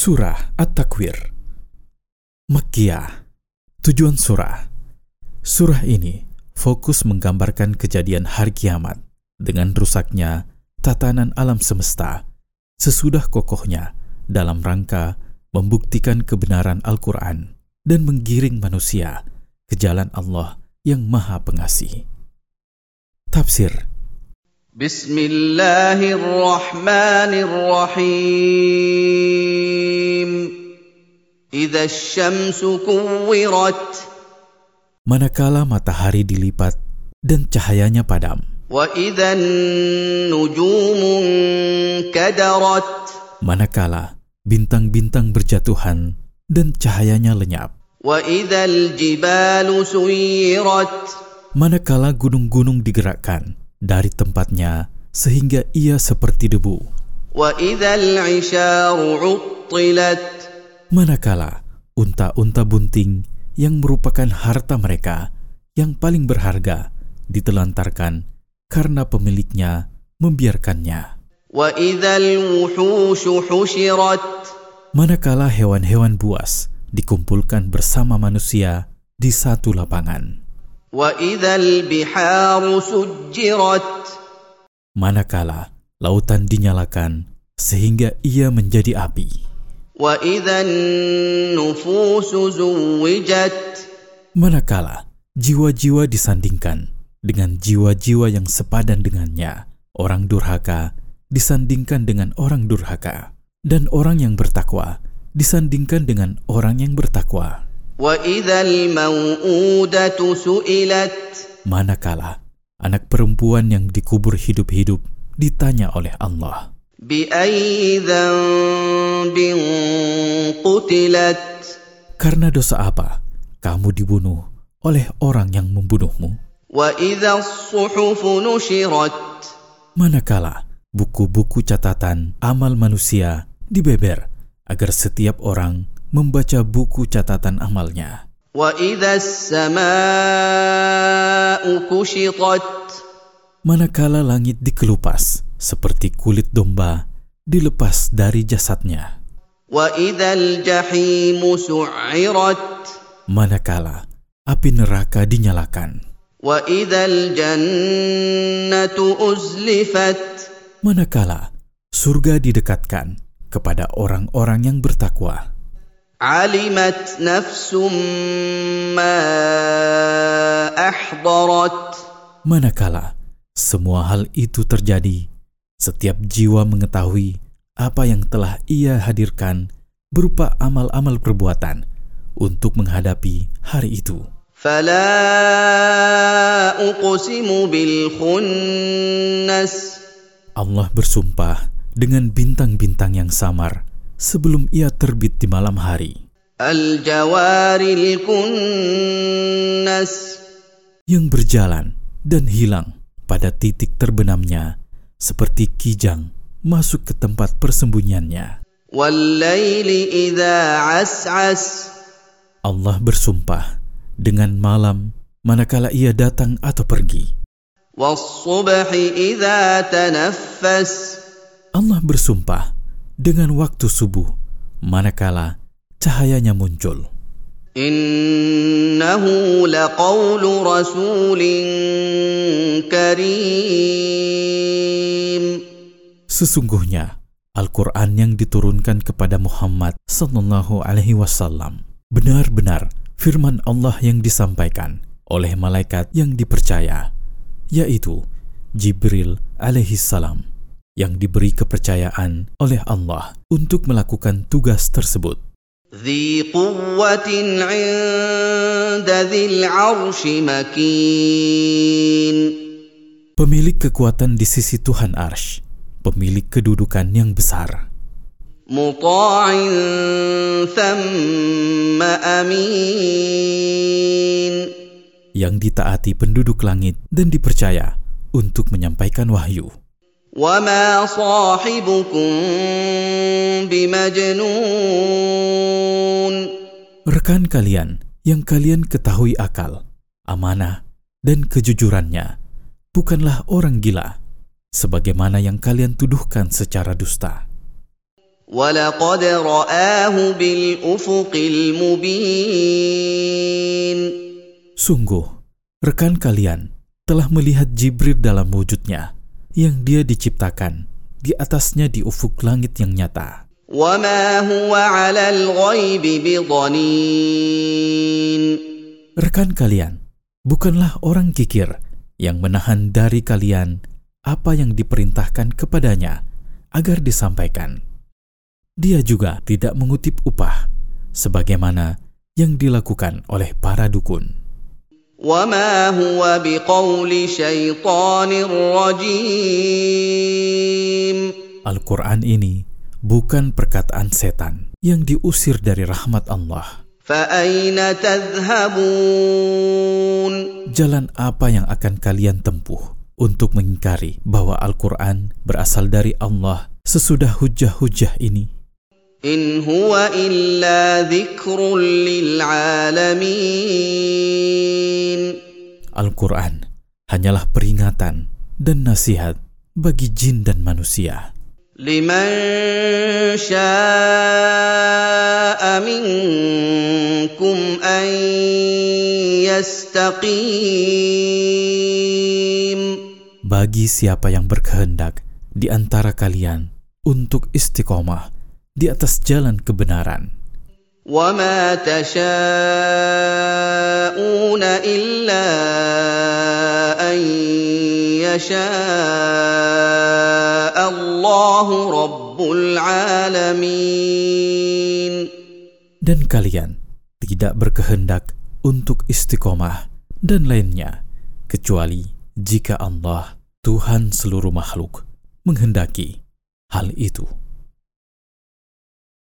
Surah At-Takwir. Makkiyah Tujuan surah. Surah ini fokus menggambarkan kejadian hari kiamat dengan rusaknya tatanan alam semesta sesudah kokohnya dalam rangka membuktikan kebenaran Al-Quran dan menggiring manusia ke jalan Allah yang Maha Pengasih. Tafsir Bismillahirrahmanirrahim Idza syamsu kuwirat Manakala matahari dilipat dan cahayanya padam. Wa idzan nujumu kadarat Manakala bintang-bintang berjatuhan dan cahayanya lenyap. Wa idzal jibalu suyirat Manakala gunung-gunung digerakkan dari tempatnya sehingga ia seperti debu. Manakala unta-unta bunting yang merupakan harta mereka yang paling berharga ditelantarkan karena pemiliknya membiarkannya. Manakala hewan-hewan buas dikumpulkan bersama manusia di satu lapangan. Manakala lautan dinyalakan sehingga ia menjadi api. Manakala jiwa-jiwa disandingkan dengan jiwa-jiwa yang sepadan dengannya, orang durhaka disandingkan dengan orang durhaka, dan orang yang bertakwa disandingkan dengan orang yang bertakwa. Manakala anak perempuan yang dikubur hidup-hidup ditanya oleh Allah, "Karena dosa apa kamu dibunuh oleh orang yang membunuhmu?" Manakala buku-buku catatan amal manusia dibeber agar setiap orang membaca buku catatan amalnya. Manakala langit dikelupas seperti kulit domba dilepas dari jasadnya. Manakala api neraka dinyalakan. Manakala surga didekatkan kepada orang-orang yang bertakwa. علمت نفس ما أحضرت Manakala semua hal itu terjadi, setiap jiwa mengetahui apa yang telah ia hadirkan berupa amal-amal perbuatan untuk menghadapi hari itu. فلا أقسم بالخنس Allah bersumpah dengan bintang-bintang yang samar sebelum ia terbit di malam hari. Yang berjalan dan hilang pada titik terbenamnya seperti kijang masuk ke tempat persembunyiannya. Allah bersumpah dengan malam manakala ia datang atau pergi. Allah bersumpah dengan waktu subuh manakala cahayanya muncul. Innahu laqawlu rasulin karim. Sesungguhnya Al-Quran yang diturunkan kepada Muhammad Sallallahu Alaihi Wasallam benar-benar firman Allah yang disampaikan oleh malaikat yang dipercaya, yaitu Jibril alaihi salam yang diberi kepercayaan oleh Allah untuk melakukan tugas tersebut. ذي قوة عند ذي العرش مكين Pemilik kekuatan di sisi Tuhan Arsh, pemilik kedudukan yang besar, مطاع ثم أمين yang ditaati penduduk langit dan dipercaya untuk menyampaikan wahyu. وما صاحبكم بمجنون Rekan kalian yang kalian ketahui akal, amanah, dan kejujurannya bukanlah orang gila, sebagaimana yang kalian tuduhkan secara dusta. ولقد رآه بالأفق المبين Sungguh, rekan kalian telah melihat Jibril dalam wujudnya yang dia diciptakan, di atasnya di ufuk langit yang nyata. Rekan kalian, bukanlah orang kikir yang menahan dari kalian apa yang diperintahkan kepadanya agar disampaikan. Dia juga tidak mengutip upah sebagaimana yang dilakukan oleh para dukun. وما هو بقول شيطان رجيم Al-Quran ini bukan perkataan setan yang diusir dari rahmat Allah. فأين تذهبون Jalan apa yang akan kalian tempuh untuk mengingkari bahwa Al-Quran berasal dari Allah sesudah hujah-hujah ini? إن هو إلا ذكر للعالمين Al-Quran hanyalah peringatan dan nasihat bagi jin dan manusia. لمن شاء منكم أن يستقيم Bagi siapa yang berkehendak di antara kalian untuk istiqomah di atas jalan kebenaran. وما تشاءون إلا أن يشاء الله رب العالمين Dan kalian tidak berkehendak untuk istiqomah dan lainnya, kecuali jika Allah, Tuhan seluruh makhluk, menghendaki hal itu.